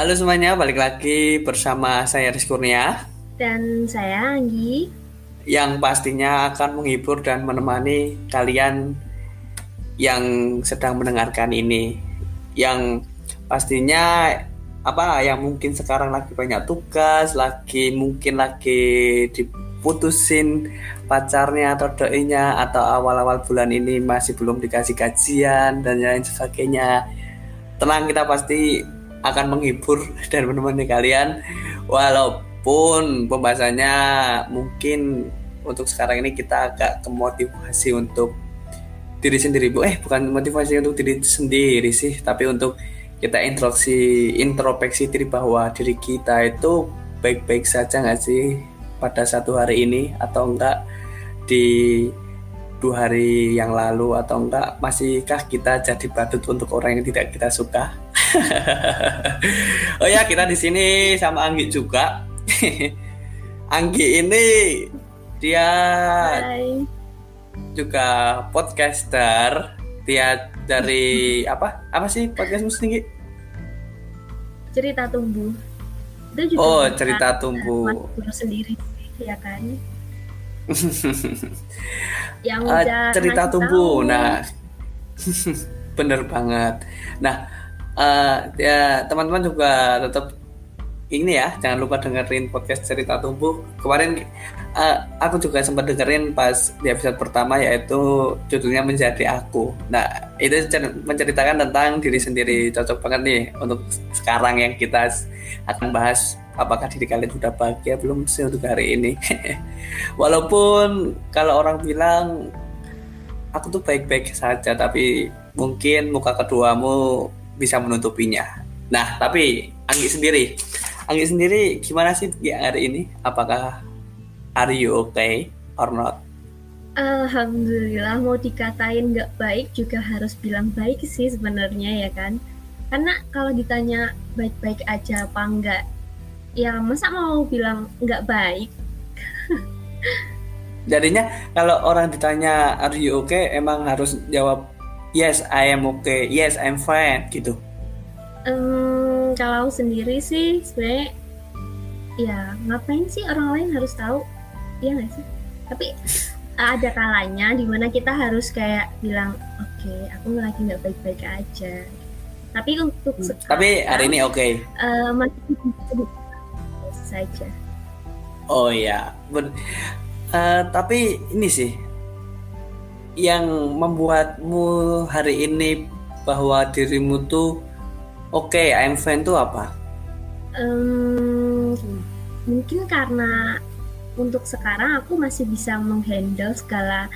Halo semuanya, balik lagi bersama saya Rizky Kurnia. Dan saya Anggi. Yang pastinya akan menghibur dan menemani kalian yang sedang mendengarkan ini. Yang pastinya apa yang mungkin sekarang lagi banyak tugas, lagi mungkin lagi diputusin pacarnya atau doinya atau awal-awal bulan ini masih belum dikasih gajian dan lain sebagainya. Tenang kita pasti akan menghibur dan menemani kalian. Walaupun pembahasannya mungkin untuk sekarang ini kita agak kemotivasi untuk diri sendiri bu. Eh bukan motivasi untuk diri sendiri sih tapi untuk kita introspeksi introspeksi diri bahwa diri kita itu baik-baik saja nggak sih pada satu hari ini atau enggak di dua hari yang lalu atau enggak? Masihkah kita jadi badut untuk orang yang tidak kita suka oh ya kita di sini sama Anggi juga. Anggi ini dia Hai. juga podcaster. Dia dari apa? Apa sih podcastmu sendiri? Cerita tumbuh. Itu juga oh cerita tumbuh. sendiri ya kan? Yang uh, cerita tumbuh. tahu. nah bener banget. Nah uh, ya teman-teman juga tetap ini ya jangan lupa dengerin podcast cerita tumbuh. Kemarin uh, aku juga sempat dengerin pas di episode pertama yaitu judulnya menjadi aku. Nah itu menceritakan tentang diri sendiri. Cocok banget nih untuk sekarang yang kita akan bahas apakah diri kalian sudah bahagia belum sih untuk hari ini. Walaupun kalau orang bilang aku tuh baik-baik saja tapi mungkin muka keduamu bisa menutupinya. Nah, tapi Anggi sendiri, Anggi sendiri gimana sih ya hari ini? Apakah are you okay or not? Alhamdulillah mau dikatain nggak baik juga harus bilang baik sih sebenarnya ya kan. Karena kalau ditanya baik-baik aja apa enggak, ya masa mau bilang nggak baik? Jadinya kalau orang ditanya are you okay emang harus jawab yes I am okay, yes I'm fine gitu? Um, kalau sendiri sih sebenarnya ya ngapain sih orang lain harus tahu, ya nggak sih? Tapi ada kalanya di mana kita harus kayak bilang oke okay, aku lagi nggak baik-baik aja. Tapi untuk hmm. sekarang, tapi hari ini oke. Okay. Uh, masih saja. Oh ya, uh, tapi ini sih yang membuatmu hari ini bahwa dirimu tuh oke okay, I'm fine tuh apa? Um, mungkin karena untuk sekarang aku masih bisa menghandle segala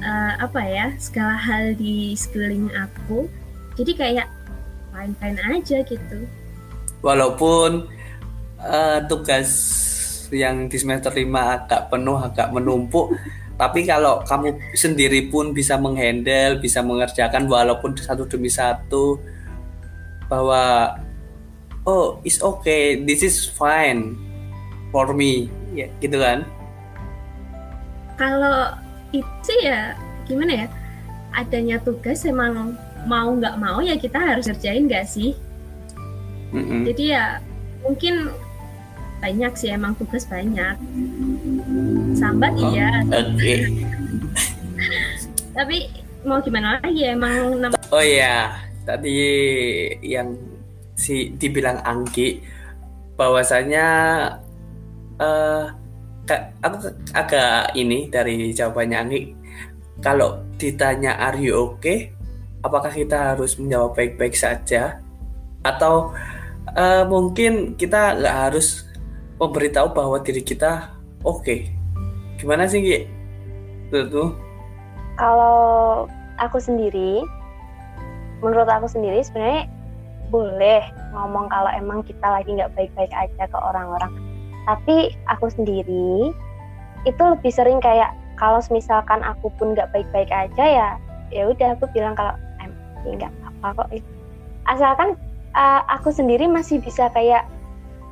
uh, apa ya segala hal di sekeliling aku jadi kayak fine fine aja gitu walaupun uh, tugas yang di semester 5 agak penuh agak menumpuk tapi kalau kamu sendiri pun bisa menghandle, bisa mengerjakan walaupun satu demi satu bahwa oh it's okay, this is fine for me, ya gitu kan? Kalau itu ya gimana ya? Adanya tugas emang mau nggak mau ya kita harus kerjain nggak sih? Mm -hmm. Jadi ya mungkin banyak sih emang tugas banyak. Sambat oh, iya okay. tapi mau gimana lagi emang oh iya tadi yang si dibilang Anggi bahwasanya uh, aku agak ini dari jawabannya Anggi. Kalau ditanya are you okay? Apakah kita harus menjawab baik-baik saja? Atau uh, mungkin kita nggak harus memberitahu bahwa diri kita oke. Okay. Gimana sih, Ki? Tuh, Kalau aku sendiri, menurut aku sendiri sebenarnya boleh ngomong kalau emang kita lagi nggak baik-baik aja ke orang-orang. Tapi aku sendiri itu lebih sering kayak kalau misalkan aku pun nggak baik-baik aja ya ya udah aku bilang kalau em nggak apa kok asalkan uh, aku sendiri masih bisa kayak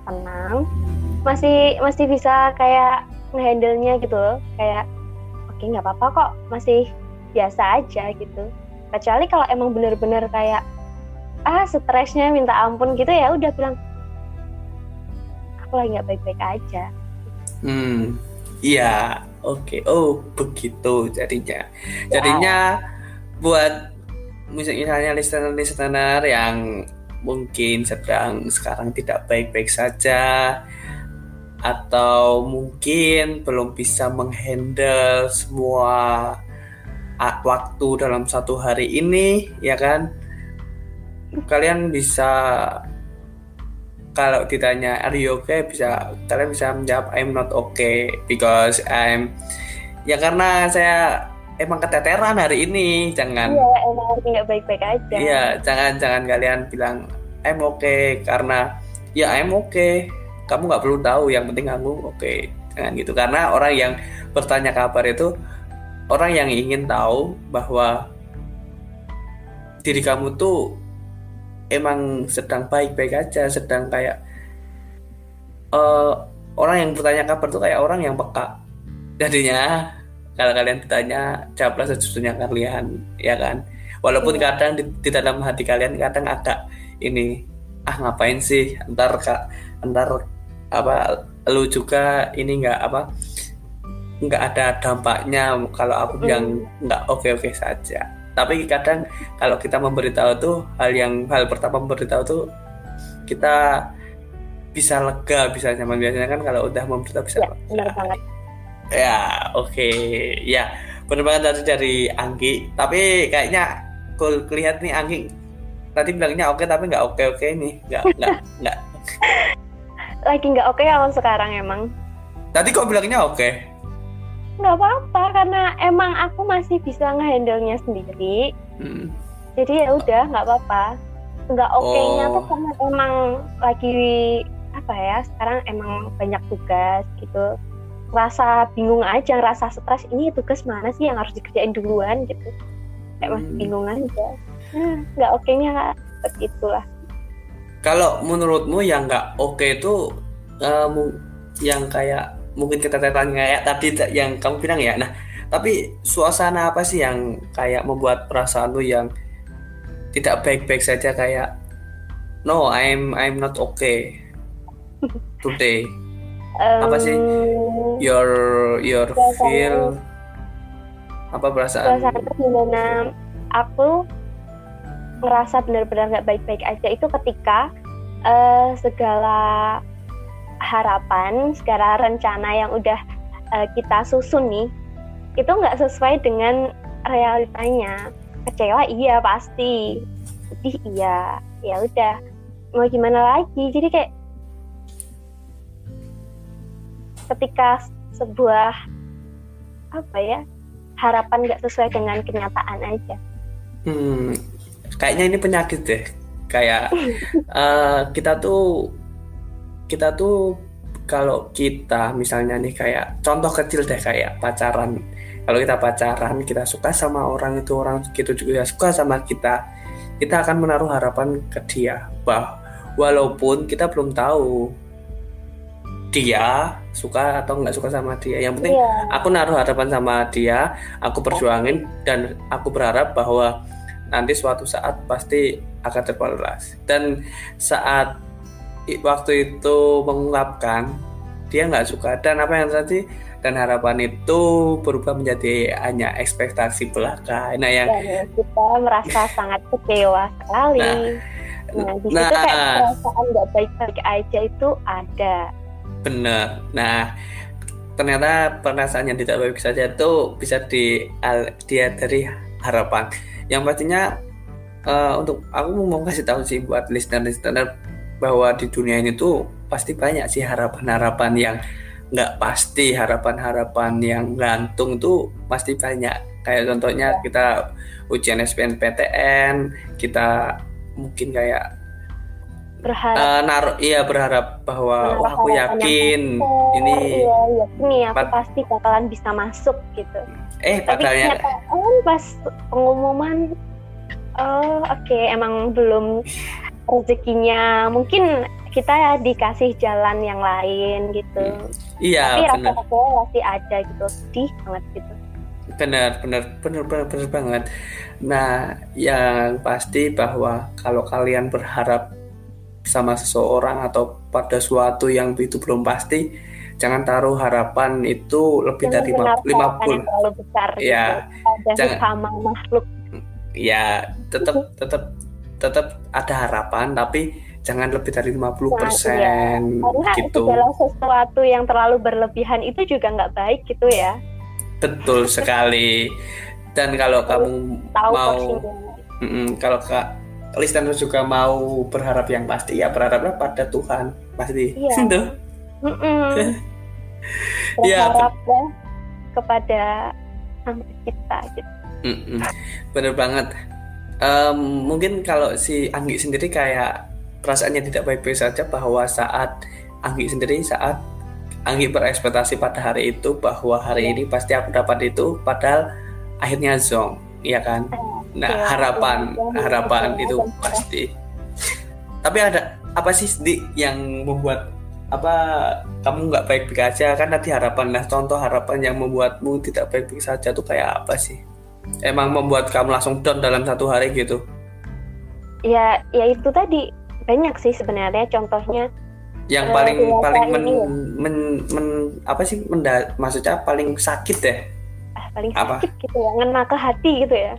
tenang masih masih bisa kayak ngehandle-nya gitu loh kayak oke okay, nggak apa-apa kok masih biasa aja gitu kecuali kalau emang bener-bener kayak ah stresnya minta ampun gitu ya udah bilang aku lagi nggak baik-baik aja Hmm, iya, oke. Oh, begitu jadinya. Jadinya buat mis- misalnya listener-listener yang mungkin sedang sekarang tidak baik-baik saja atau mungkin belum bisa menghandle semua waktu dalam satu hari ini, ya kan? Kalian bisa kalau ditanya are you okay? Bisa kalian bisa menjawab I'm not okay because I'm ya karena saya emang keteteran hari ini jangan iya emang lagi nggak baik-baik aja. Iya jangan jangan kalian bilang I'm okay karena ya I'm okay kamu nggak perlu tahu yang penting kamu oke jangan gitu. Karena orang yang bertanya kabar itu orang yang ingin tahu bahwa diri kamu tuh emang sedang baik-baik aja sedang kayak eh, orang yang bertanya kabar tuh kayak orang yang peka. Jadinya kalau kalian ditanya jawablah sejujurnya kalian ya kan? Walaupun Iya. kadang di, di dalam hati kalian kadang agak ini ah ngapain sih? Ntar kak ntar apa lu juga ini nggak apa nggak ada dampaknya kalau aku bilang nggak oke oke saja. Tapi kadang kalau kita memberitahu tuh hal yang hal pertama memberitahu tuh kita bisa lega bisa nyaman. Biasanya kan kalau udah memberitahu bisa ya benar banget. Ya oke. Ya benar banget tadi dari Anggi. Tapi kayaknya kul lihat nih Anggi tadi bilangnya oke tapi nggak oke oke nih. Nggak nggak nggak lagi nggak oke kalau sekarang emang. Tadi kok bilangnya oke? Nggak apa-apa karena emang aku masih bisa ngehandle-nya sendiri. Hmm. jadi ya udah nggak apa-apa. Nggak oke-nya Oh. tuh karena emang lagi apa ya sekarang emang banyak tugas gitu. Rasa bingung aja rasa stres ini tugas mana sih yang harus dikerjain duluan? gitu. Kayak masih Hmm. bingung aja. Hmm, nggak oke-nya kak begitulah Kalau menurutmu yang nggak oke itu eh, mu- yang kayak mungkin keteteran kayak tadi t- yang kamu bilang ya. Nah, tapi suasana apa sih yang kayak membuat perasaanmu yang tidak baik-baik saja kayak no, I'm I'm not okay today. Apa sih? Your your Suasana- feel apa perasaan? suasana gimana aku ngerasa benar-benar nggak baik-baik aja itu ketika eh, segala harapan, segala rencana yang udah eh, kita susun nih itu nggak sesuai dengan realitanya. Kecewa iya pasti, sedih iya, ya udah mau gimana lagi. Jadi kayak ketika sebuah apa ya harapan nggak sesuai dengan kenyataan aja. Hmm, kayaknya ini penyakit deh. Kayak eh, kita tuh kita tuh kalau kita misalnya nih kayak contoh kecil deh kayak pacaran. Kalau kita pacaran, kita suka sama orang itu orang gitu juga suka sama kita. Kita akan menaruh harapan ke dia bah walaupun kita belum tahu dia suka atau nggak suka sama dia. Yang penting Iya, aku naruh harapan sama dia, aku perjuangin dan aku berharap bahwa nanti suatu saat pasti akan terbalas. Dan saat waktu itu mengungkapkan dia nggak suka dan apa yang terjadi dan harapan itu berubah menjadi hanya ekspektasi belaka. Nah yang dan kita merasa sangat kecewa sekali. Nah, di situ nah. kayak perasaan nggak baik-baik aja itu ada. benar. Nah ternyata perasaan yang tidak baik saja itu bisa di dia dari harapan. Yang pastinya eh, untuk aku mau kasih tahu sih buat listener-listener bahwa di dunia ini tuh pasti banyak sih harapan-harapan yang nggak pasti harapan-harapan yang gantung tuh pasti banyak. Kayak contohnya kita ujian SBMPTN kita mungkin kayak Berharap. eh, naruh iya berharap bahwa wah aku yakin ini iya, yakin nih aku pasti bakalan bisa masuk gitu. Eh Tapi padahal kenyataan pas pengumuman, oh oke emang belum rezekinya. Mungkin kita ya dikasih jalan yang lain gitu. iya Tapi rasa kecewa masih ada gitu, sedih banget gitu. benar benar benar benar benar banget nah yang pasti bahwa kalau kalian berharap sama seseorang atau pada suatu yang itu belum pasti jangan taruh harapan itu lebih Jangan dari menaruh 50 harapan yang terlalu besar Ya, gitu, jangan- sesama makhluk. Ya tetap tetap tetap ada harapan tapi jangan lebih dari 50% karena gitu. segala sesuatu yang terlalu berlebihan itu juga nggak baik gitu ya. Betul sekali. Dan kalau kamu tahu mau porsinya mm, kalau kak listener juga mau berharap yang pasti ya berharaplah pada Tuhan pasti. Iya. Gitu. Mm-mm. Iya, berharap ya kepada sang pencipta gitu. Bener banget. Em, mungkin kalau si Anggi sendiri kayak perasaannya tidak baik-baik saja bahwa saat Anggi sendiri saat Anggi berekspektasi pada hari itu bahwa hari Iya. ini pasti aku dapat itu padahal akhirnya zong, ya kan? Nah, Iya, harapan iya, harapan iya, itu pasti. Tapi ada apa sih di yang membuat apa kamu nggak baik-baik aja. Kan tadi harapan nah contoh harapan yang membuatmu tidak baik-baik saja tuh kayak apa sih? Emang membuat kamu langsung down dalam satu hari gitu? Ya ya itu tadi. Banyak sih sebenarnya contohnya. Yang Eh, paling dewasa paling men, ini. ya. men, men- apa sih? Menda, maksudnya paling sakit deh. Ah, paling Apa? sakit gitu ya ngena ke hati gitu ya.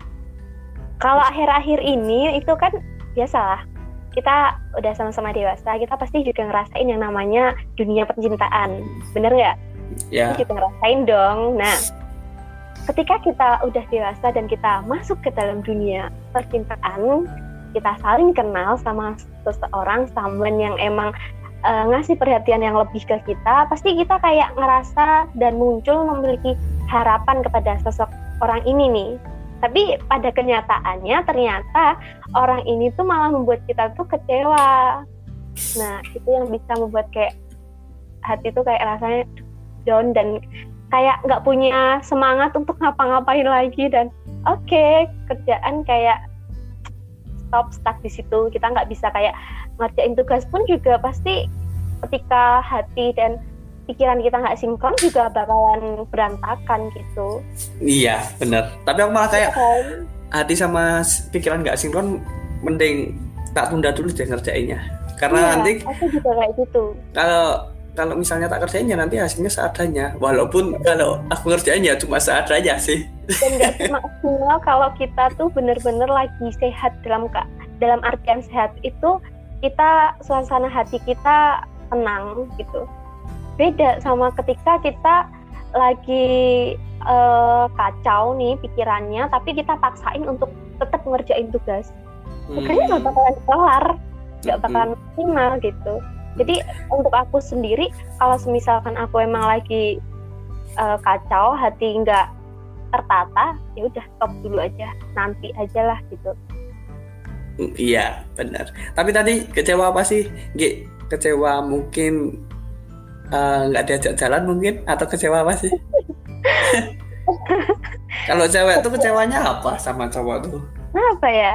Kalau akhir-akhir ini itu kan biasalah kita udah sama-sama dewasa kita pasti juga ngerasain yang namanya dunia percintaan bener nggak ya kita ngerasain dong. Nah, ketika kita udah dewasa dan kita masuk ke dalam dunia percintaan, kita saling kenal sama seseorang, someone yang emang eh, ngasih perhatian yang lebih ke kita, pasti kita kayak ngerasa dan muncul memiliki harapan kepada sosok orang ini nih. Tapi pada kenyataannya ternyata orang ini tuh malah membuat kita tuh kecewa. Nah, itu yang bisa membuat kayak hati tuh kayak rasanya down dan kayak nggak punya semangat untuk ngapa-ngapain lagi dan oke kerjaan kayak stop stuck di situ kita nggak bisa kayak ngerjain tugas pun juga pasti ketika hati dan pikiran kita nggak sinkron juga bakalan berantakan gitu. Iya bener tapi aku malah kayak Kan? hati sama pikiran nggak sinkron mending tak tunda dulu deh ngerjainnya. Karena Iya, nanti aku juga kayak gitu. kalau kalau misalnya tak kerjain ya nanti hasilnya seadanya. Walaupun kalau aku ngerjain ya cuma seadanya sih. Dan nggak maksimal kalau kita tuh bener-bener lagi sehat dalam ka- dalam artian sehat itu kita suasana hati kita tenang gitu beda sama ketika kita lagi eh, kacau nih pikirannya tapi kita paksain untuk tetap ngerjain tugas. Tugasnya nggak bakalan kelar nggak Hmm. bakalan maksimal gitu. Jadi untuk aku sendiri kalau misalkan aku emang lagi eh, kacau hati nggak tertata ya udah stop dulu aja nanti aja lah gitu. Mm, iya benar. Tapi tadi kecewa apa sih Gi? kecewa mungkin eh, nggak diajak jalan mungkin? Atau kecewa apa sih? Kalau cewek tuh kecewanya apa sama cowok tuh? Apa ya?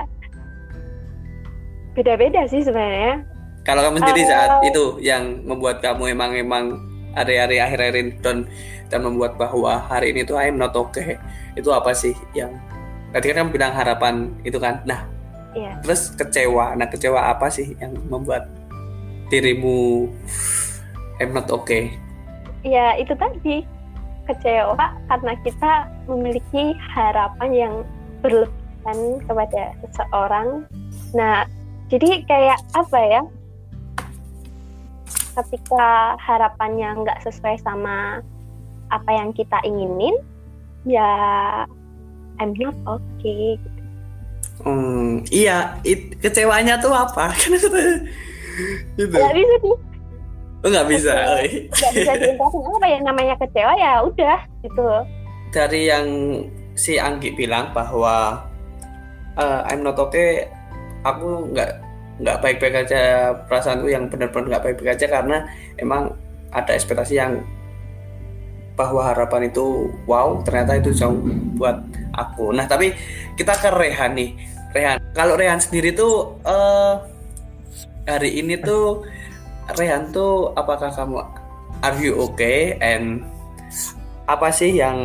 Beda-beda sih sebenarnya. Kalau kamu sendiri Eh. saat itu yang membuat kamu emang emang hari-hari akhir-akhir ini dan dan membuat bahwa hari ini tuh I'm not okay itu apa sih yang tadi kan kamu bilang harapan itu kan? Nah Iya. terus kecewa. Nah kecewa apa sih yang membuat dirimu I'm not okay. Ya itu tadi. Kecewa karena kita memiliki harapan yang berlebihan kepada seseorang. Nah jadi kayak apa ya? Ketika harapannya nggak sesuai sama apa yang kita inginin ya I'm not okay. Hmm, iya, it, kecewanya tuh apa? Kan itu, itu. nggak bisa sih Oh, nggak bisa. Nggak bisa diungkapin apa ya namanya kecewa ya udah gitu Dari yang si Anggi bilang bahwa eh, I'm not okay, aku nggak nggak baik-baik aja perasaanku yang benar-benar nggak baik-baik aja karena emang ada ekspektasi yang bahwa harapan itu wow ternyata itu jauh buat aku. Nah tapi kita ke Rehan nih. Rehan, kalau Rehan sendiri tuh eh, hari ini tuh Rehan tuh apakah kamu are you okay and apa sih yang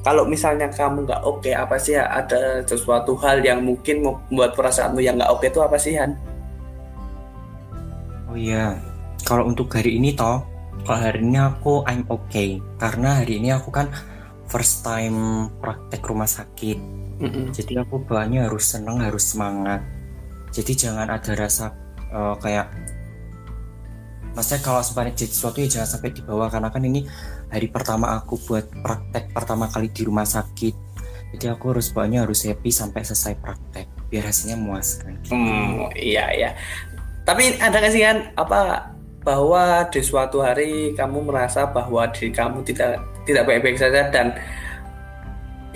kalau misalnya kamu nggak oke apa sih ada sesuatu hal yang mungkin membuat perasaanmu yang nggak oke itu apa sih Han? Oh iya, kalau untuk hari ini toh, kalau hari ini aku I'm okay karena hari ini aku kan first time praktek rumah sakit. Mm-mm. Jadi aku bawaannya harus seneng, harus semangat. Jadi jangan ada rasa uh, kayak Maksudnya kalau sebenarnya jadi sesuatu ya jangan sampai dibawa karena kan ini hari pertama aku buat praktek pertama kali di rumah sakit. Jadi aku harus bawaannya harus happy sampai selesai praktek biar hasilnya memuaskan. Hmm, iya iya. Tapi ada nggak sih kan apa bahwa di suatu hari kamu merasa bahwa diri kamu tidak tidak baik-baik saja dan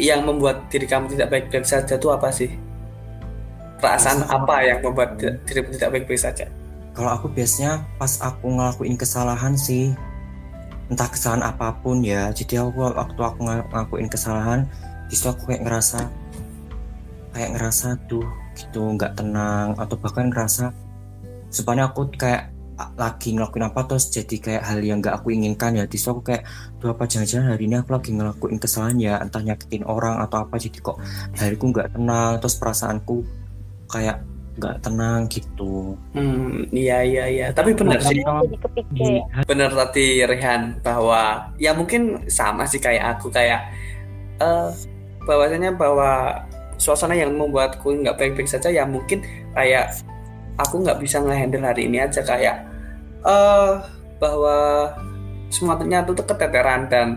yang membuat diri kamu tidak baik-baik saja itu apa sih? Perasaan apa yang membuat di- dirimu tidak baik-baik saja? Kalau aku biasanya pas aku ngelakuin kesalahan sih entah kesalahan apa pun ya. Jadi aku waktu aku ngel- ngelakuin kesalahan di situ aku kayak ngerasa kayak ngerasa tuh gitu nggak tenang atau bahkan ngerasa sebenarnya aku kayak lagi ngelakuin apa terus jadi kayak hal yang nggak aku inginkan ya di situ aku kayak tuh apa jangan-jangan hari ini aku lagi ngelakuin kesalahan ya entah nyakitin orang atau apa jadi kok hariku nggak tenang terus perasaanku kayak nggak tenang gitu. Hmm, iya iya iya. Tapi benar sih. di bener tadi Rehan bahwa ya mungkin sama sih kayak aku kayak eh bahwasanya bahwa suasana yang membuatku nggak baik-baik saja ya mungkin kayak aku nggak bisa ngehandle hari ini aja kayak eh bahwa semuanya itu tuh keteteran dan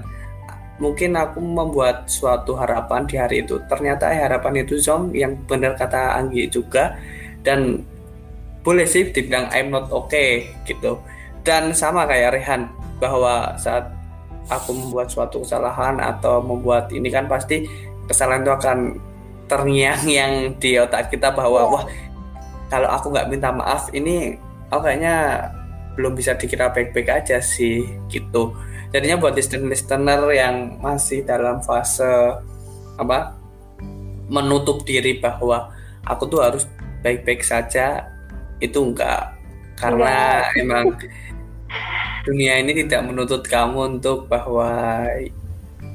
mungkin aku membuat suatu harapan di hari itu. Ternyata harapan itu Zom yang benar kata Anggi juga dan boleh sih dibilang I'm not okay gitu. Dan sama kayak Rehan bahwa saat aku membuat suatu kesalahan atau membuat ini kan pasti kesalahan itu akan terngiang-ngiang di otak kita bahwa wah kalau aku nggak minta maaf ini oh kayaknya belum bisa dikira baik-baik aja sih gitu. Jadinya buat listener-listener yang masih dalam fase apa menutup diri bahwa aku tuh harus baik-baik saja itu enggak. Karena emang dunia ini tidak menuntut kamu untuk bahwa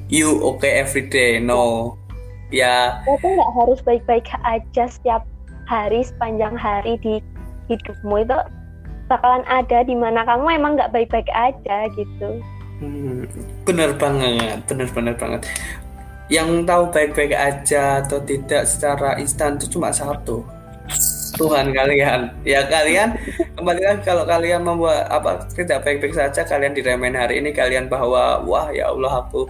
you okay every day no. Ya. Tuh nggak harus baik-baik aja setiap hari sepanjang hari di hidupmu itu bakalan ada di mana kamu emang nggak baik-baik aja gitu. hmm, bener banget bener bener banget. Yang tahu baik-baik aja atau tidak secara instan itu cuma satu Tuhan kalian. Ya kalian kembali lagi kalau kalian membuat apa tidak baik-baik saja kalian diremehin hari ini kalian bahwa wah ya Allah aku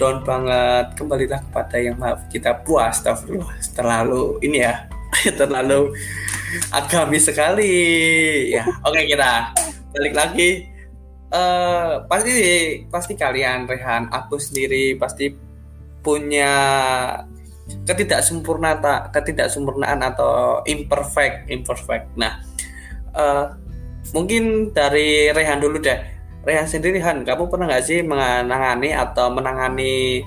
down banget. Kembalilah kepada yang maha kita puas astagfirullah terlalu ini ya terlalu agamis sekali. Ya oke kita balik lagi. Eh pasti pasti kalian Rehan aku sendiri pasti punya ketidaksempurnaan ketidaksempurnaan atau imperfect imperfect. Nah eh, mungkin dari Rehan dulu deh. Rehan sendiri Han kamu pernah nggak sih menangani atau menangani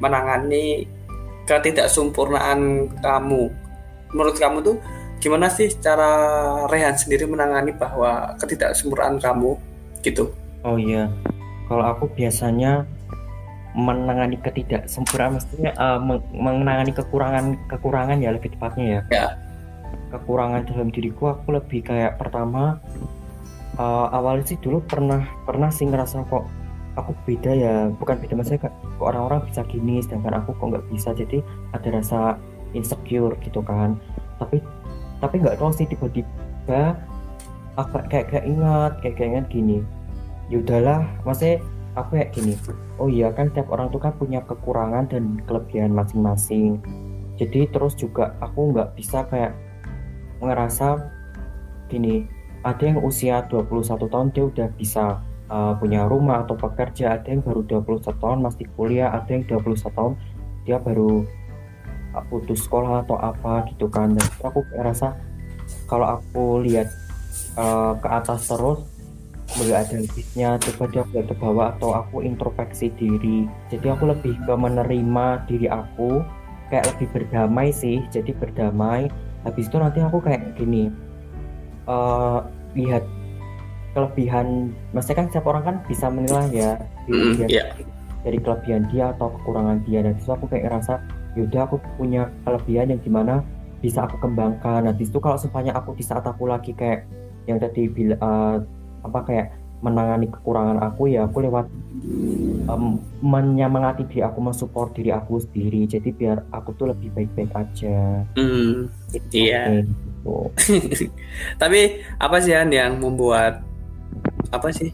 menangani ketidaksempurnaan kamu? Menurut kamu tuh gimana sih cara Rehan sendiri menangani bahwa ketidaksempurnaan kamu? Gitu. Oh iya, kalau aku biasanya menangani ketidaksempurnaan, maksudnya eh, meng- menangani kekurangan kekurangan ya lebih tepatnya ya. Ya. Kekurangan dalam diriku aku lebih kayak pertama eh, awalnya sih dulu pernah pernah sih ngerasa kok aku beda ya, bukan beda maksudnya kok orang-orang bisa gini, sedangkan aku kok nggak bisa, jadi ada rasa insecure gitu kan. Tapi tapi nggak tahu sih tiba-tiba aku kayak kayak ingat kayak kayak ingat gini ya udahlah maksudnya aku kayak gini oh iya kan tiap orang tuh kan punya kekurangan dan kelebihan masing-masing. Jadi terus juga aku nggak bisa kayak ngerasa gini ada yang usia 21 tahun dia udah bisa uh, punya rumah atau pekerja ada yang baru 21 tahun masih kuliah ada yang 21 tahun dia baru uh, putus sekolah atau apa gitu kan. Dan aku ngerasa kalau aku lihat uh, ke atas terus nggak ada habisnya coba dia nggak ke bawah atau aku introspeksi diri. Jadi aku lebih ke menerima diri aku kayak lebih berdamai sih jadi berdamai. Habis itu nanti aku kayak gini eh lihat kelebihan maksudnya kan setiap orang kan bisa menilai ya diri Mm, dia iya. dari kelebihan dia atau kekurangan dia. Dan itu aku kayak ngerasa yaudah aku punya kelebihan yang di mana bisa aku kembangkan. Nah di situ kalau semuanya aku di saat aku lagi kayak yang tadi bila uh, apa kayak menangani kekurangan aku ya aku lewat um, menyemangati diri aku mensupport diri aku sendiri jadi biar aku tuh lebih baik-baik aja Gitu, Iya. kayak gitu. Tapi apa sih Han yang membuat apa sih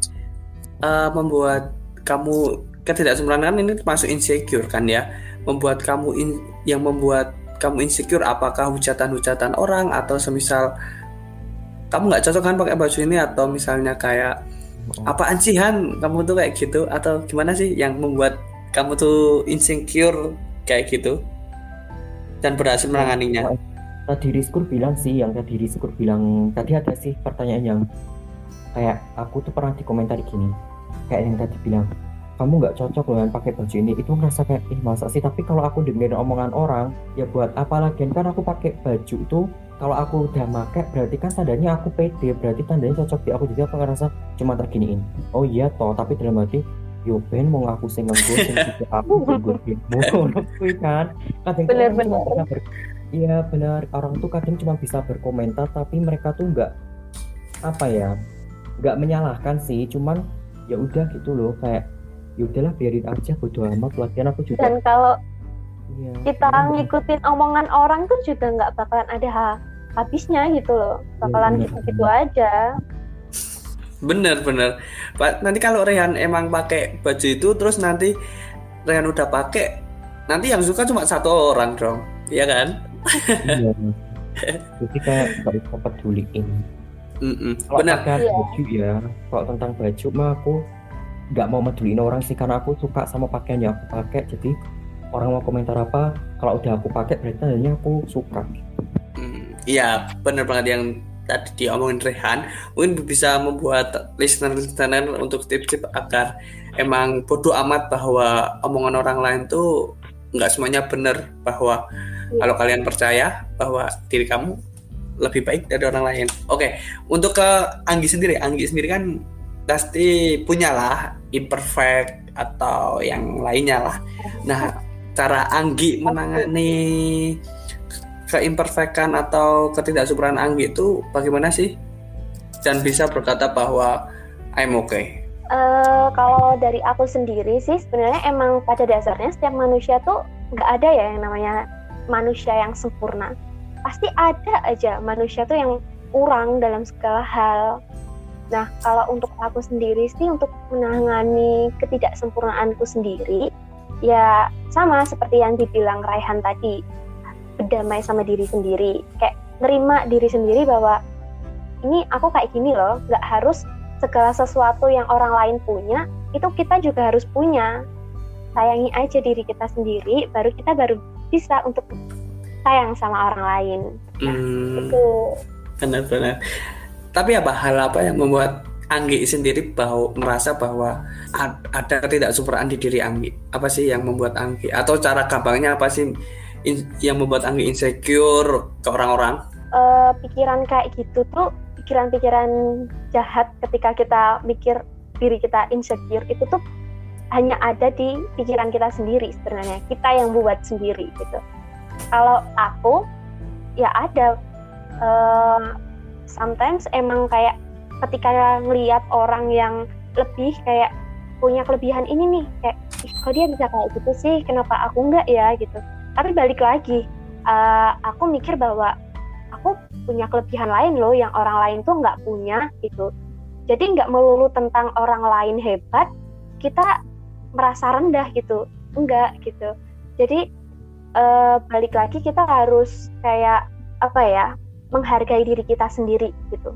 eh, membuat kamu ketidaksempurnaan kan ini termasuk insecure kan ya? Membuat kamu in- yang membuat kamu insecure apakah hujatan-hujatan orang atau semisal kamu nggak cocok kan pakai baju ini atau misalnya kayak apaan sih Han? Kamu tuh kayak gitu atau gimana sih yang membuat kamu tuh insecure kayak gitu dan berhasil menanganinya? tadi Rizkur bilang sih yang tadi Rizkur bilang tadi ada sih pertanyaan yang kayak aku tuh pernah dikomentari gini kayak yang tadi bilang kamu nggak cocok yang pakai baju ini itu ngerasa kayak ih masa sih? Tapi kalau aku dengerin omongan orang ya buat apa lagi? Kan aku pakai baju itu kalau aku udah pakai berarti kan tandanya aku pede berarti tandanya cocok di aku. Jadi aku ngerasa cuma tak giniin oh iya toh tapi dalam hati yo ben mau aku sing nganggo sing aku ngono kuwi kan. Kadang bisa ber- Iya benar orang tuh kadang cuma bisa berkomentar tapi mereka tuh nggak apa ya nggak menyalahkan sih. Cuman ya udah gitu loh kayak ya udahlah biarin aja bodo amat latihan aku juga dan kalau iya, kita bener. ngikutin omongan orang tuh juga nggak bakalan ada ha- habisnya gitu loh bakalan Bener. gitu-gitu aja Bener bener. Pak nanti kalau Rehan emang pakai baju itu terus nanti Rehan udah pakai nanti yang suka cuma satu orang dong, iya kan? iya jadi kayak nggak usah peduliin Mm-mm. kalau Bener. pakai Iya. baju ya kalau tentang baju mah aku nggak mau meduliin orang sih karena aku suka sama pakaian yang aku pakai jadi orang mau komentar apa kalau udah aku pakai berarti tandanya aku suka Mm, Iya bener banget yang tadi diomongin Rehan. Mungkin bisa membuat listener-listener untuk tips-tips agar emang bodoh amat bahwa omongan orang lain tuh nggak semuanya bener bahwa Iya. kalau kalian percaya bahwa diri kamu lebih baik dari orang lain. Oke, untuk ke Anggi sendiri, Anggi sendiri kan pasti punya lah imperfect atau yang lainnya lah. Nah, cara Anggi menangani keimperfectan atau ketidaksempurnaan Anggi itu bagaimana sih? Dan bisa berkata bahwa I'm okay. Eh, kalau dari aku sendiri sih sebenarnya emang pada dasarnya setiap manusia tuh nggak ada ya yang namanya manusia yang sempurna. Pasti ada aja manusia tuh yang kurang dalam segala hal. Nah, kalau untuk aku sendiri sih untuk menangani ketidaksempurnaanku sendiri, ya sama seperti yang dibilang Raihan tadi, berdamai sama diri sendiri, kayak nerima diri sendiri bahwa ini aku kayak gini loh, nggak harus segala sesuatu yang orang lain punya itu kita juga harus punya. Sayangi aja diri kita sendiri baru kita baru bisa untuk sayang sama orang lain. Hmm, itu benar-benar. Tapi apa hal apa yang membuat Anggi sendiri bahwa merasa bahwa ad- ada ketidaksempurnaan di diri Anggi? Apa sih yang membuat Anggi? Atau cara gampangnya apa sih yang membuat Anggi insecure ke orang-orang? eh, pikiran kayak gitu tuh pikiran-pikiran jahat ketika kita mikir diri kita insecure itu tuh hanya ada di pikiran kita sendiri sebenarnya kita yang buat sendiri gitu kalau aku ya ada eh, sometimes emang kayak ketika ngelihat orang yang lebih kayak punya kelebihan ini nih kayak "Ih, kok dia bisa kayak gitu sih? Kenapa aku enggak ya? gitu. Tapi balik lagi eh, aku mikir bahwa aku punya kelebihan lain loh yang orang lain tuh nggak punya gitu. Jadi nggak melulu tentang orang lain hebat kita merasa rendah gitu. Enggak gitu. Jadi eh, balik lagi kita harus kayak apa ya menghargai diri kita sendiri gitu.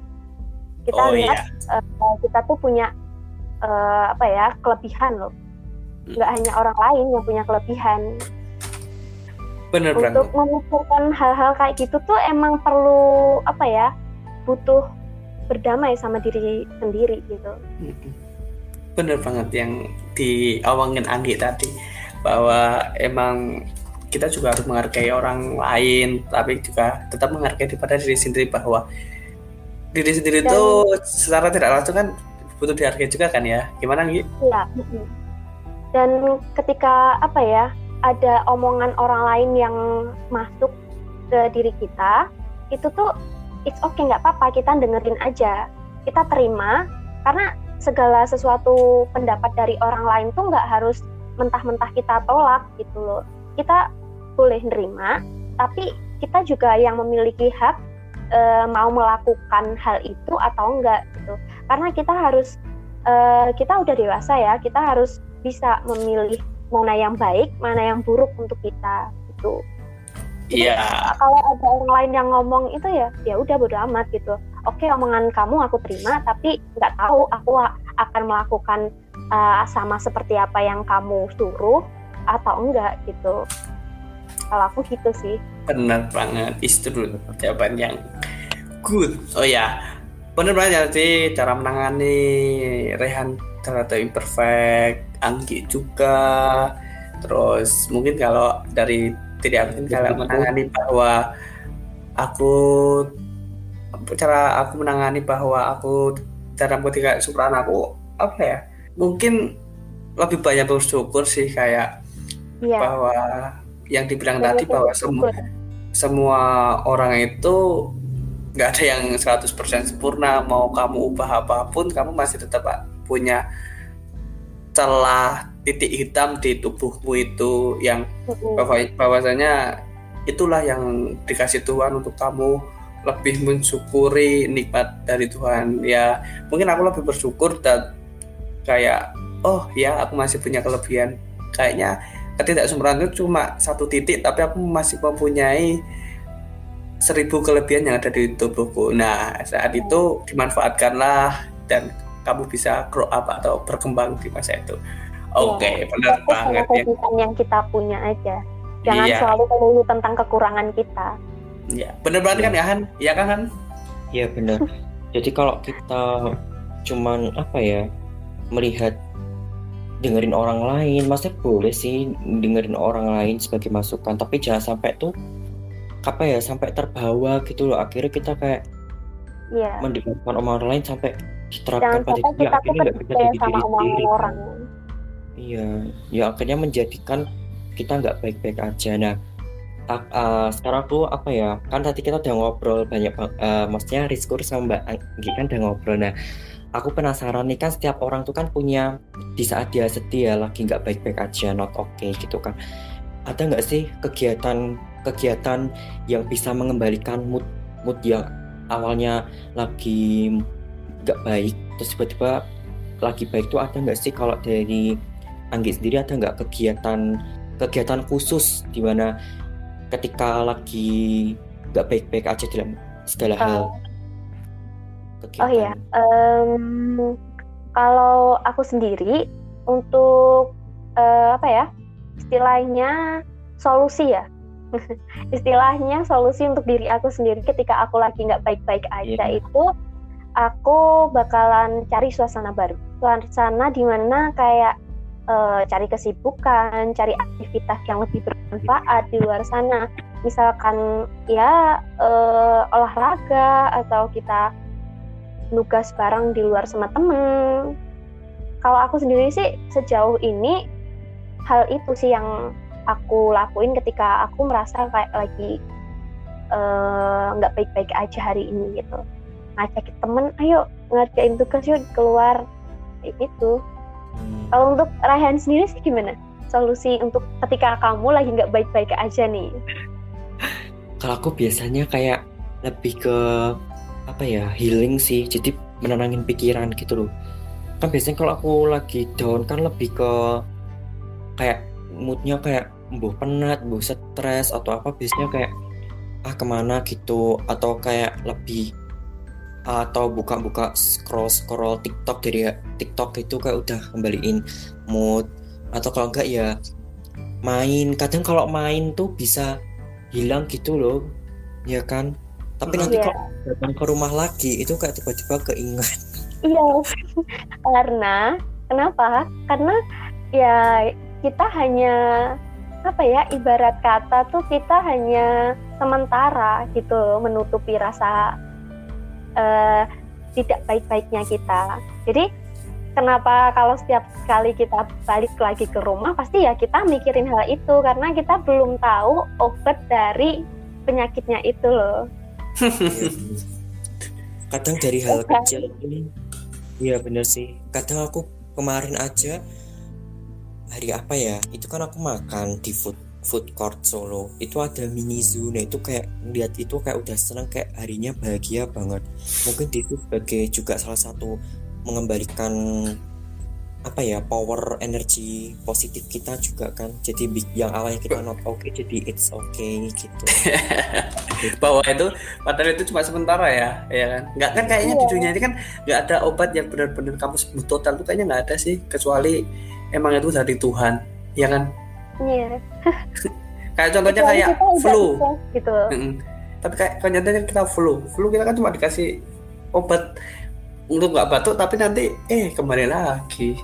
Kita oh lihat iya, eh, kita tuh punya eh, apa ya kelebihan loh. Nggak hanya orang lain yang punya kelebihan. Benar banget. untuk memikirkan hal-hal kayak gitu tuh emang perlu apa ya butuh berdamai sama diri sendiri gitu. Bener banget yang diomongin Anggi tadi bahwa emang kita juga harus menghargai orang lain tapi juga tetap menghargai daripada diri sendiri bahwa diri sendiri Dan- itu secara tidak langsung kan butuh dihargai juga kan ya gimana? Iya. mm-mm. Dan ketika apa ya ada omongan orang lain yang masuk ke diri kita, itu tuh it's okay nggak apa-apa kita dengerin aja kita terima karena segala sesuatu pendapat dari orang lain tuh nggak harus mentah-mentah kita tolak gitu loh kita boleh nerima tapi kita juga yang memiliki hak e, mau melakukan hal itu atau enggak gitu. Karena kita harus e, kita udah dewasa ya kita harus bisa memilih mana yang baik mana yang buruk untuk kita gitu. Iya. kalau ada orang lain yang ngomong itu ya ya udah bodo amat gitu. Oke omongan kamu aku terima tapi nggak tahu aku akan melakukan uh, sama seperti apa yang kamu suruh atau enggak gitu kalau aku gitu sih. Benar banget. Dulu jawaban yang good. Oh ya benar banget sih cara menangani Rehan terhadap imperfect Anggi juga. Terus mungkin kalau dari tidak mungkin kalau menangani bahwa aku cara aku menangani bahwa aku dalam ketika supran aku apa ya? Mungkin lebih banyak bersyukur sih kayak yeah. bahwa yang dibilang tadi bahwa semua semua orang itu nggak ada yang 100% sempurna mau kamu ubah apa pun kamu masih tetap punya celah titik hitam di tubuhmu itu yang bahwa bahwasanya itulah yang dikasih Tuhan untuk kamu lebih mensyukuri nikmat dari Tuhan. Ya mungkin aku lebih bersyukur dan kayak oh ya aku masih punya kelebihan. Kayaknya sempurna itu cuma satu titik tapi aku masih mempunyai seribu kelebihan yang ada di tubuhku nah saat itu dimanfaatkanlah dan kamu bisa grow up atau berkembang di masa itu Oke, okay, ya, benar banget ya. yang kita punya aja. Jangan iya. selalu melulu tentang kekurangan kita. Iya, benar banget ya. kan ya Han? Iya kan Han? Iya benar. Jadi kalau kita cuman apa ya melihat dengerin orang lain, maksudnya boleh sih dengerin orang lain sebagai masukan, tapi jangan sampai tuh apa ya sampai terbawa gitu loh. Akhirnya kita kayak yeah. mendengarkan omongan orang lain sampai diterapkan pada dia akhirnya nggak bisa jadi diri sendiri. Orang Iya, ya akhirnya menjadikan kita nggak baik-baik aja. Nah, uh, sekarang tuh apa ya? Kan tadi kita udah ngobrol banyak, uh, maksudnya Rizkur sama Mbak Anggi kan udah ngobrol. Nah, aku penasaran nih kan setiap orang tuh kan punya di saat dia sedih ya lagi nggak baik-baik aja, not okay gitu kan. Ada nggak sih kegiatan-kegiatan yang bisa mengembalikan mood mood yang awalnya lagi nggak baik, terus tiba-tiba lagi baik tuh ada nggak sih kalau dari Anggi sendiri ada nggak kegiatan kegiatan khusus di mana ketika lagi nggak baik-baik aja dalam segala uh, hal? Kegiatan. Oh iya, um, kalau aku sendiri untuk uh, apa ya istilahnya solusi ya istilahnya solusi untuk diri aku sendiri ketika aku lagi nggak baik-baik aja yeah. itu aku bakalan cari suasana baru suasana di mana kayak uh, cari kesibukan, cari aktivitas yang lebih bermanfaat di luar sana. Misalkan ya uh, olahraga atau kita nugas bareng di luar sama temen. Kalau aku sendiri sih sejauh ini hal itu sih yang aku lakuin ketika aku merasa kayak lagi eh, nggak uh, baik-baik aja hari ini gitu. Ngajakin temen, ayo ngerjain tugas yuk keluar kayak gitu. Hmm. Kalau untuk Raihan sendiri sih gimana? Solusi untuk ketika kamu lagi nggak baik-baik aja nih? Kalau aku biasanya kayak lebih ke apa ya healing sih, jadi menenangin pikiran gitu loh. Kan biasanya kalau aku lagi down kan lebih ke kayak moodnya kayak buh penat, buh stres atau apa biasanya kayak ah ke mana? gitu. Atau kayak lebih atau buka-buka scroll scroll TikTok dari TikTok itu kayak udah kembaliin mood. Atau kalau enggak ya main. Kadang kalau main tuh bisa hilang gitu loh. Ya kan tapi nanti yeah. kalau datang ke rumah lagi itu kayak tiba-tiba keingat iya karena kenapa karena ya kita hanya apa ya ibarat kata tuh kita hanya sementara gitu menutupi rasa uh, tidak baik-baiknya kita. Jadi kenapa kalau setiap kali kita balik lagi ke rumah pasti ya kita mikirin hal itu karena kita belum tahu obat dari penyakitnya itu loh. Kadang dari hal kecil ini iya bener sih. Kadang aku kemarin aja hari apa ya itu kan aku makan di food food court Solo. Itu ada mini zoo nah itu kayak lihat itu kayak udah seneng kayak harinya bahagia banget. Mungkin itu sebagai juga salah satu mengembalikan apa ya power energi positif kita juga kan jadi yang awalnya kita not okay jadi it's okay gitu bahwa itu padahal itu cuma sementara ya ya kan nggak kan kayaknya di Iya. dunia ini kan nggak ada obat yang benar-benar kamu sembuh total tuh kayaknya nggak ada sih kecuali emang itu dari Tuhan ya kan Iya. kayak contohnya kayak flu gitu. Mm-mm. tapi kayak contohnya kita flu flu kita kan cuma dikasih obat untuk nggak batuk tapi nanti eh kembali lagi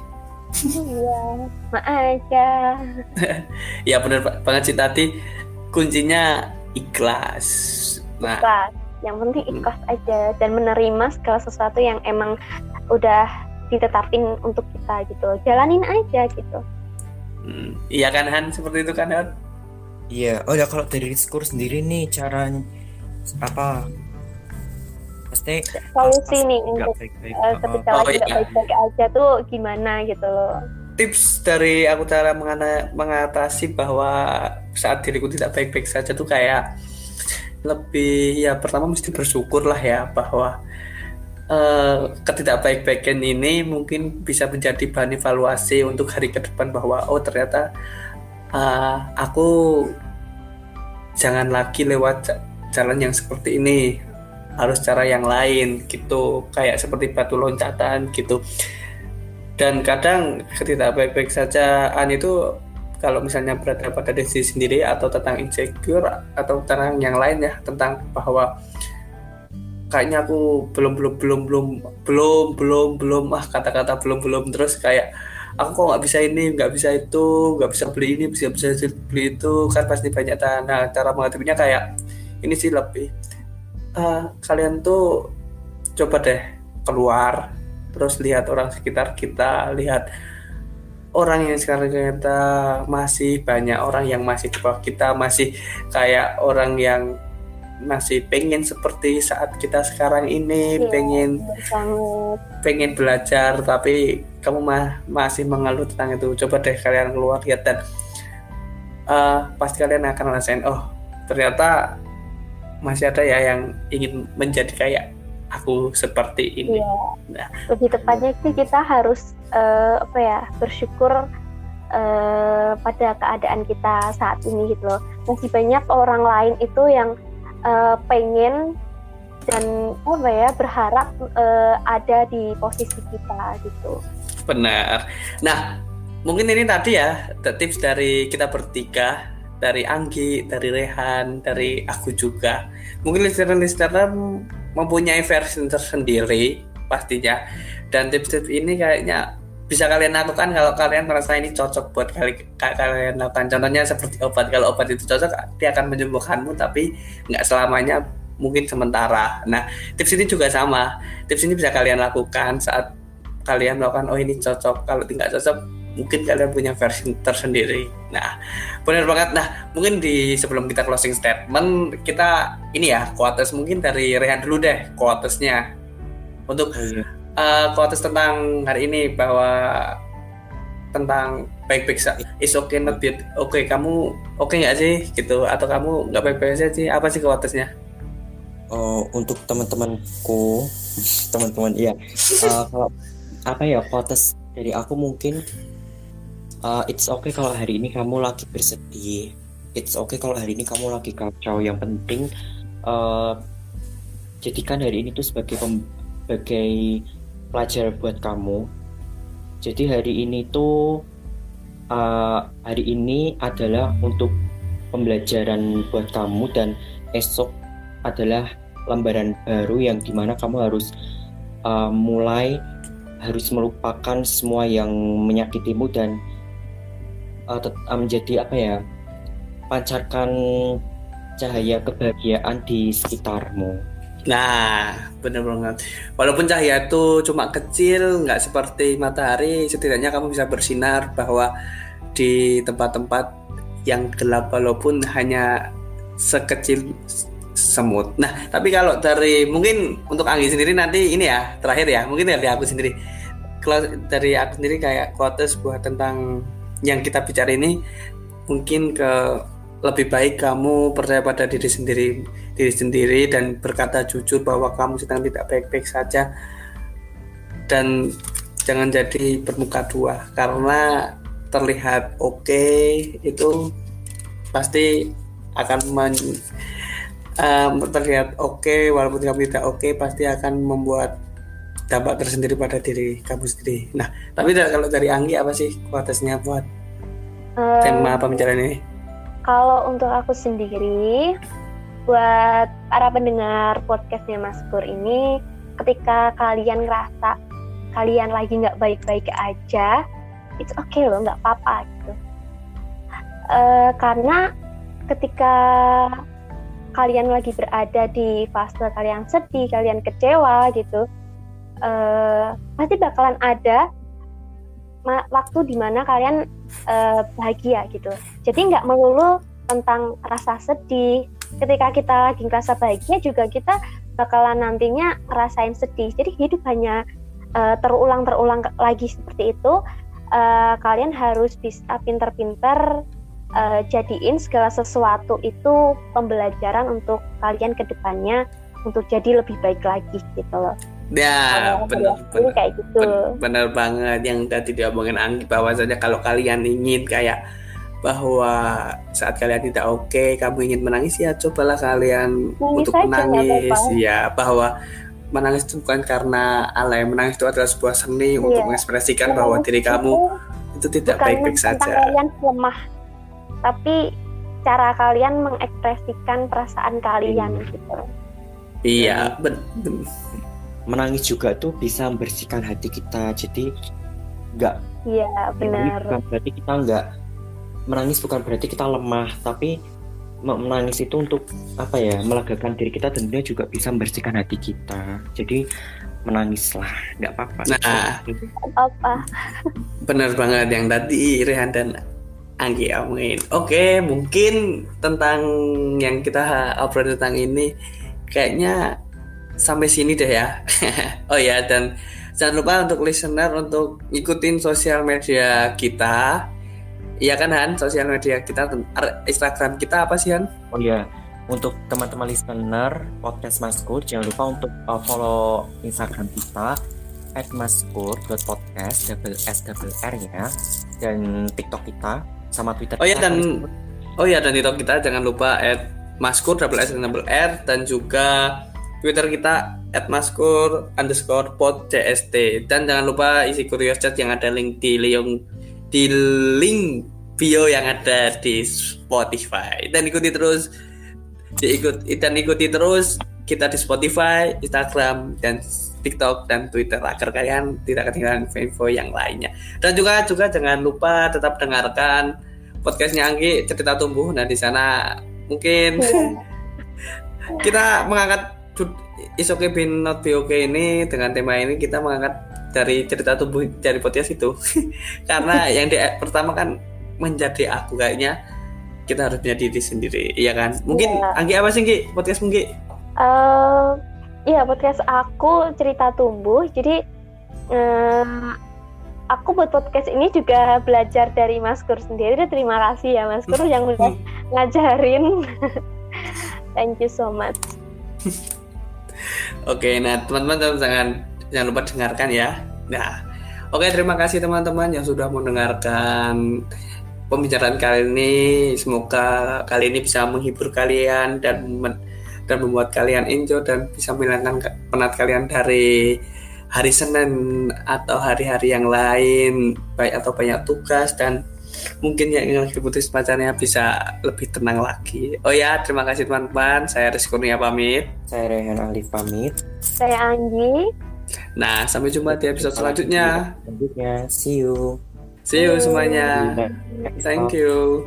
Iya. Ma aja. ya benar banget sih tadi kuncinya ikhlas nah Ikhlas. Yang penting Hmm. ikhlas aja dan menerima segala sesuatu yang emang udah ditetapin untuk kita gitu. Jalanin aja gitu. mm, iya kan Han seperti itu kan Han Iya, oh ya kalau dari Rizkur sendiri nih cara apa? Pasti Solusi nih untuk ketika Oh, lagi nggak iya. baik-baik aja tuh gimana gitu loh. tips dari aku cara mengatasi bahwa saat diriku tidak baik-baik saja tuh kayak lebih ya pertama mesti bersyukur lah ya bahwa eh, ketidakbaik-baikan ini mungkin bisa menjadi bahan evaluasi untuk hari ke depan bahwa oh ternyata eh, aku jangan lagi lewat ja- jalan yang seperti ini harus cara yang lain gitu. Kayak seperti batu loncatan gitu. Dan kadang ketika baik-baik saja an itu kalau misalnya berada pada diri sendiri atau tentang insecure atau tentang yang lain ya tentang bahwa kayaknya aku belum belum belum belum belum belum belum ah kata-kata belum belum terus kayak aku kok nggak bisa ini nggak bisa itu nggak bisa beli ini bisa bisa beli itu kan pasti banyak nah cara menghadapinya kayak ini sih lebih eh, kalian tuh coba deh keluar terus lihat orang sekitar kita lihat orang yang sekarang kita masih banyak orang yang masih di bawah kita masih kayak orang yang masih pengen seperti saat kita sekarang ini Iya. pengen banget. pengen belajar tapi kamu mah masih mengeluh tentang itu coba deh kalian keluar lihat dan eh, pasti kalian akan ngerasain oh ternyata masih ada ya yang ingin menjadi kayak aku seperti ini Iya. Nah. Lebih tepatnya sih kita harus eh, apa ya bersyukur eh, pada keadaan kita saat ini gitu loh. Masih banyak orang lain itu yang eh, pengen dan apa ya berharap eh, ada di posisi kita gitu. Benar. Nah, mungkin ini tadi ya tips dari kita bertiga, dari Anggi, dari Rehan, dari aku juga. Mungkin listener-listener mempunyai versi tersendiri pastinya. Dan tips-tips ini kayaknya bisa kalian lakukan kalau kalian merasa ini cocok buat kali, ka- kalian lakukan. Contohnya seperti obat. Kalau obat itu cocok, dia akan menyembuhkanmu, tapi nggak selamanya mungkin sementara. Nah, tips ini juga sama. Tips ini bisa kalian lakukan saat kalian melakukan oh ini cocok kalau tidak cocok mungkin kalian punya versi tersendiri. Nah benar banget. Nah mungkin di sebelum kita closing statement kita ini ya quotes mungkin dari Rehan dulu deh quotesnya. Untuk iya. uh, quotes tentang hari ini bahwa tentang baik-baik saja is okay not bad oke kamu oke nggak sih? Gitu. Atau kamu nggak baik-baik saja sih? Apa sih quotesnya? Oh, untuk teman-temanku, teman-teman, iya. Eh, kalau apa ya quotes dari aku mungkin eh, it's okay kalau hari ini kamu lagi bersedih. It's okay kalau hari ini kamu lagi kacau. Yang penting eh, jadikan hari ini tuh sebagai sebagai pelajaran buat kamu. Jadi hari ini tuh eh, hari ini adalah untuk pembelajaran buat kamu dan esok adalah lembaran baru yang di mana kamu harus uh, mulai harus melupakan semua yang menyakitimu dan uh, menjadi apa ya pancarkan cahaya kebahagiaan di sekitarmu. Nah, bener banget. Walaupun cahaya itu cuma kecil, nggak seperti matahari, setidaknya kamu bisa bersinar bahwa di tempat-tempat yang gelap walaupun hanya sekecil semut. Nah, tapi kalau dari mungkin untuk Anggi sendiri nanti ini ya terakhir ya, mungkin dari aku sendiri. Kalau dari aku sendiri kayak quotes buat tentang yang kita bicara ini mungkin ke lebih baik kamu percaya pada diri sendiri diri sendiri dan berkata jujur bahwa kamu sedang tidak baik-baik saja. Dan jangan jadi bermuka dua karena terlihat oke okay, itu pasti akan men, um, terlihat oke okay, walaupun kamu tidak oke okay, pasti akan membuat dampak tersendiri pada diri kamu sendiri. Nah, tapi kalau dari Anggi apa sih kualitasnya buat um, tema pembicaraan ini? Kalau untuk aku sendiri, buat para pendengar podcastnya Mas Kur ini, ketika kalian ngerasa kalian lagi nggak baik-baik aja, it's okay loh, nggak apa-apa gitu. Uh, karena ketika kalian lagi berada di fase kalian sedih, kalian kecewa gitu, uh, pasti bakalan ada waktu di mana kalian uh, bahagia gitu. Jadi nggak melulu tentang rasa sedih. Ketika kita lagi ngerasa bahagia juga kita bakalan nantinya rasain sedih. Jadi hidup hanya uh, terulang-terulang lagi seperti itu. Uh, kalian harus bisa pinter-pinter uh, jadiin segala sesuatu itu pembelajaran untuk kalian ke depannya untuk jadi lebih baik lagi gitu loh. Ya, benar benar kayak gitu. Benar banget yang tadi diomongin Anggi bahwa saja kalau kalian ingin kayak bahwa saat kalian tidak oke, okay, kamu ingin menangis ya cobalah kalian nangis untuk aja, menangis ya bahwa menangis itu bukan karena alay menangis itu adalah sebuah seni yeah. untuk mengekspresikan yeah. bahwa diri kamu itu tidak baik-baik saja. Kalian lemah tapi cara kalian mengekspresikan perasaan kalian hmm. gitu iya ben, menangis juga tuh bisa membersihkan hati kita. Jadi nggak iya benar. bukan berarti kita nggak menangis bukan berarti kita lemah tapi menangis itu untuk apa ya melegakan diri kita dan dia juga bisa membersihkan hati kita. Jadi menangislah nggak apa-apa. Nah. Apa? Benar banget yang tadi Rehan dan Anggi Amin. Oke, mungkin tentang yang kita obrol tentang ini kayaknya sampai sini deh ya. oh ya, dan jangan lupa untuk listener untuk ikutin sosial media kita. Iya kan Han, sosial media kita Instagram kita apa sih Han? Oh iya, untuk teman-teman listener podcast Maskur jangan lupa untuk uh, follow Instagram kita at maskur.podcast double s double r ya dan TikTok kita sama Twitter. Oh iya dan oh iya dan TikTok kita jangan lupa at maskur double s double r dan juga Twitter kita maskur underscore pod cst dan jangan lupa isi curious chat yang ada link di link di link bio yang ada di Spotify dan ikuti terus diikut dan ikuti terus kita di Spotify, Instagram dan TikTok dan Twitter agar kalian tidak ketinggalan info yang lainnya. Dan juga juga jangan lupa tetap dengarkan podcastnya Anggi cerita tumbuh. Nah di sana mungkin kita mengangkat is okay be not be okay ini dengan tema ini kita mengangkat dari cerita tumbuh dari podcast itu karena yang di pertama kan menjadi aku kayaknya kita harus punya diri sendiri iya kan mungkin yeah. Anggi apa sih Anggi podcast mungkin uh, Iya podcast aku cerita tumbuh. Jadi um, aku buat podcast ini juga belajar dari Mas Kur sendiri. Terima kasih ya Mas Kur yang udah ngajarin. Thank you so much. Oke, nah teman-teman jangan jangan lupa dengarkan ya. Nah, oke terima kasih teman-teman yang sudah mendengarkan pembicaraan kali ini. Semoga kali ini bisa menghibur kalian dan dan membuat kalian enjoy dan bisa menghilangkan penat kalian dari hari Senin atau hari-hari yang lain baik atau banyak tugas dan mungkin yang ingin putus pacarnya bisa lebih tenang lagi. Oh ya, terima kasih teman-teman. Saya Rizky Kurnia pamit. Saya Rehan Alif pamit. Saya Anggi. Nah, sampai jumpa di episode selanjutnya. Selanjutnya, see you. See you semuanya. Thank you.